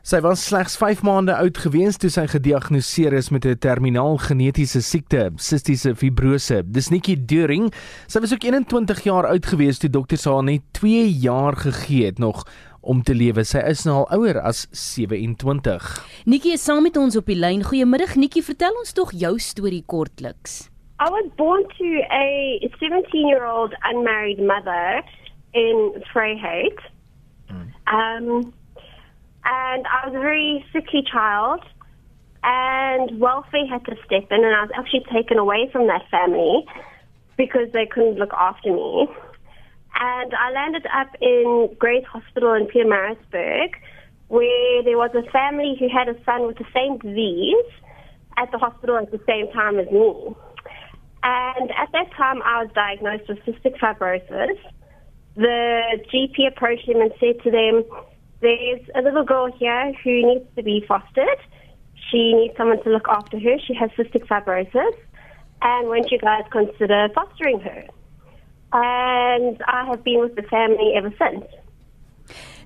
Sy was slegs 5 maande oud gewees toe sy gediagnoseer is met 'n terminaal genetiese siekte, sistiese fibrose. Dis Nikki During. Sy was ook 21 jaar oud gewees toe dokters haar net 2 jaar gegee het nog om te lewe. Sy is nou al ouer as 27. Nikki is saam met ons op die lyn. Goeiemiddag Nikki, vertel ons tog jou storie kortliks. I was born to a 17-year-old unmarried mother in Vryheid. Um and I was a very sickly child, and welfare had to step in, and I was actually taken away from that family because they couldn't look after me. And I landed up in Grace Hospital in Pietermaritzburg, where there was a family who had a son with the same disease at the hospital at the same time as me. And at that time, I was diagnosed with cystic fibrosis. The GP approached them and said to them, there's a little girl here who needs to be fostered. She needs someone to look after her. She has cystic fibrosis. And won't you guys consider fostering her? And I have been with the family ever since.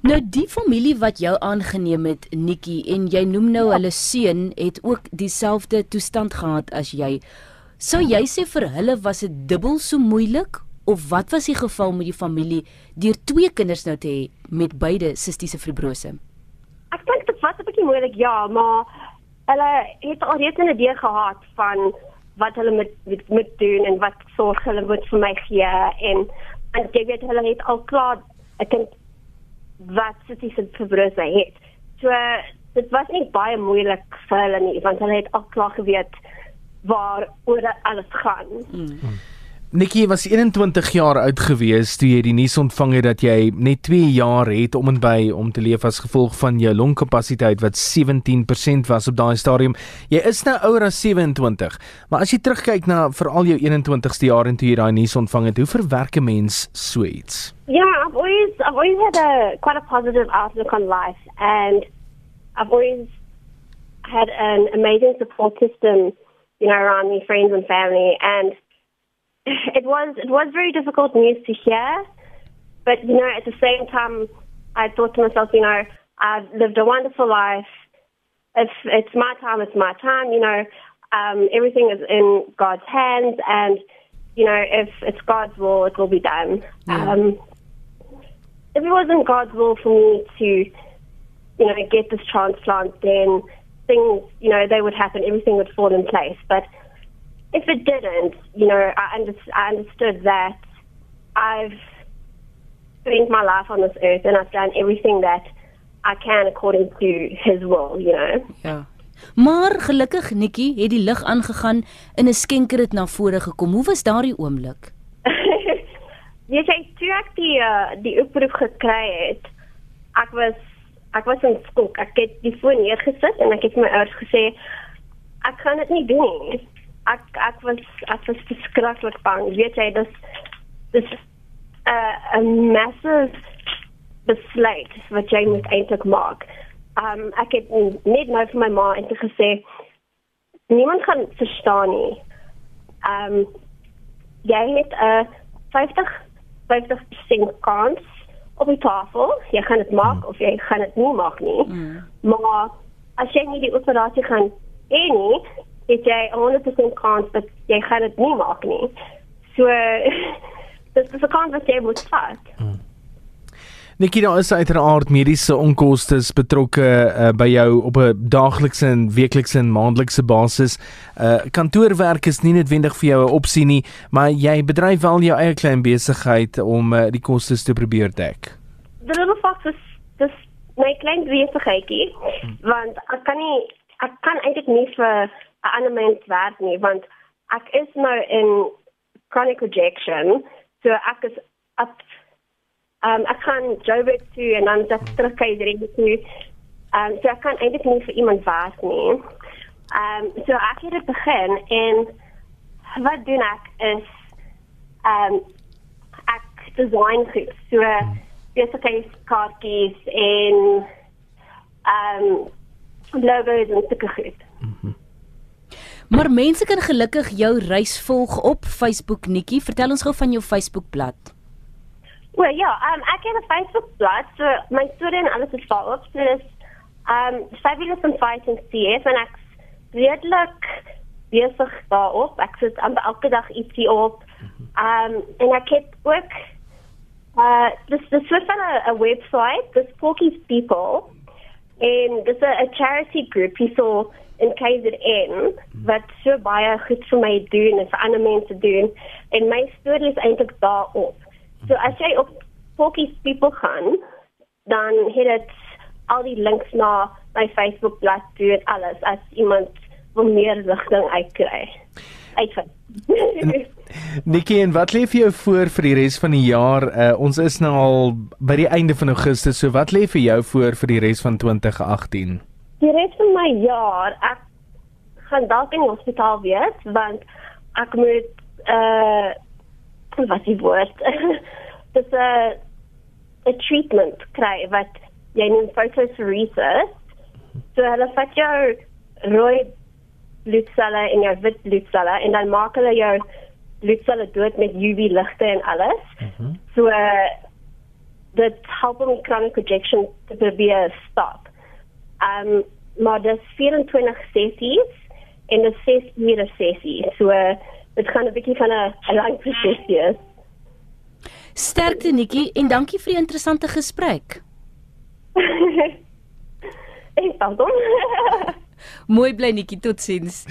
Nou die familie wat jou aangeneem het, Nikki, en jy noem nou hulle seun het ook dieselfde toestand gehad as jy. Sou jy sê vir hulle was dit dubbel so moeilik of wat was die geval met die familie deur twee kinders nou te hê met beide sistiese fibrose? Ek dink dit was 'n bietjie moeilik, ja, maar hulle het alreeds 'n idee gehad van wat hulle met met moet doen en wat sorg hulle moet vir my gee en en jy weet hulle het al klaar ek dink wat sistiese fibrose het. So dit was nie baie moeilik vir hulle nie want hulle het al klaar geweet waar oor alles gaan. Hmm. Nikki was 21 jaar oud gewees toe jy die nuus ontvang het dat jy net 2 jaar het om en by om te leef as gevolg van jou longkapasiteit wat 17% was op daai stadium. Jy is nou ouer as 27, maar as jy terugkyk na veral jou 21ste jaar en toe jy daai nuus ontvang het, hoe verwerk 'n mens so iets? Yeah, I've always I've always had a quite a positive outlook on life and I've always had an amazing support system, you know, around me, friends and family and it was it was very difficult news to hear, but you know at the same time I thought to myself, you know, I've lived a wonderful life. If it's my time, it's my time. You know, um, everything is in God's hands, and you know if it's God's will, it will be done. Yeah. Um, if it wasn't God's will for me to, you know, get this transplant, then things, you know, they would happen. Everything would fall in place, but if it didn't, you know, I, under, I understood that I've spent my life on this earth and I've done everything that I can according to His will, you know. Ja. Maar gelukkig Nikki het die lig aangegaan en 'n skenker het na vore gekom. Hoe was daardie oomblik? Jy sê toe ek die uh, die oproep gekry het, ek was ek was in skok. Ek het die foon neergesit en ek het my ouers gesê ek kan dit nie doen nie. Ek ek was ek was verskriklik bang. Weet jy, dis dis 'n uh, 'n massive besluit wat jy moet eintlik maak. Um ek het net nou vir my ma eintlik gesê niemand gaan verstaan nie. Um jy het 'n 50 50% kans op die tafel. Jy gaan dit maak mm. of jy gaan dit nie maak nie. Mm. Maar as jy nie die operasie gaan hê nie, het jy 100% kans dat jy gaan dit nie maak nie. So dis is 'n kans wat jy moet vat. Nikki, daar is uiteraard mediese onkoste betrokke uh, by jou op 'n daaglikse en weeklikse en maandelikse basis. Uh kantoorwerk is nie noodwendig vir jou 'n opsie nie, maar jy bedryf wel jou eie klein besigheid om uh, die kostes te probeer dek. The little fox is dis my klein besigheidjie want ek kan nie ek kan eintlik nie vir 'n ander mens werk nie want ek is nou in chronic rejection so ek is up um, ek gaan Joburg toe en dan dat terug Kaapstad toe. Um, so ek kan eintlik nie vir iemand werk nie. Um, so ek het dit begin en wat doen ek is um, ek design goed. So besigheidskaartjies en um, logos en sulke goed. Maar mense kan gelukkig jou reis volg op Facebook Nikki. Vertel ons gou van jou Facebookblad. Well, ja, um, ek het 'n Facebook bladsy, so my storie en alles is daarop. So dis Um Fabulous and Fighting CF en ek redelik besig daarop. Ek sit amper elke dag ietsie op. Um en ek het ook uh dis dis van 'n 'n webwerf, dis Porky's People. En dis 'n charity groep hierso in KZN wat so baie goed vir my doen en vir ander mense doen. En my storie is eintlik daarop. So as jy op Porky's People gaan, dan het dit al die links na my Facebook bladsy en alles as iemand wil meer ligting uitkry. Uitvind. Nikki, en wat lê vir jou voor vir die res van die jaar? Uh, ons is nou al by die einde van Augustus, so wat lê vir jou voor vir die res van 2018? Die res van my jaar, ek gaan dalk in die hospitaal wees want ek moet uh wat die woord? Dis 'n 'n treatment kry wat jy neem photopheresis. So hulle vat jou rooi bloedselle en jou wit bloedselle en dan maak hulle jou bloedselle dood met UV ligte en alles. Mm -hmm. So uh, dit help om chronic rejection te probeer stop. Um maar dis 24 sessies en dis 6 ure sessie. So dit gaan 'n bietjie van 'n lang proses wees. Sterkte Nikki en dankie vir die interessante gesprek. Ek pardon. Mooi bly Nikki, totsiens.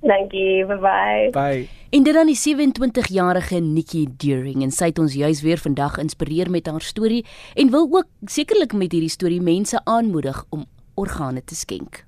Dankie, bye bye. Bye. En dit dan die 27-jarige Nikki Deering en sy het ons juis weer vandag inspireer met haar storie en wil ook sekerlik met hierdie storie mense aanmoedig om organe te skenk.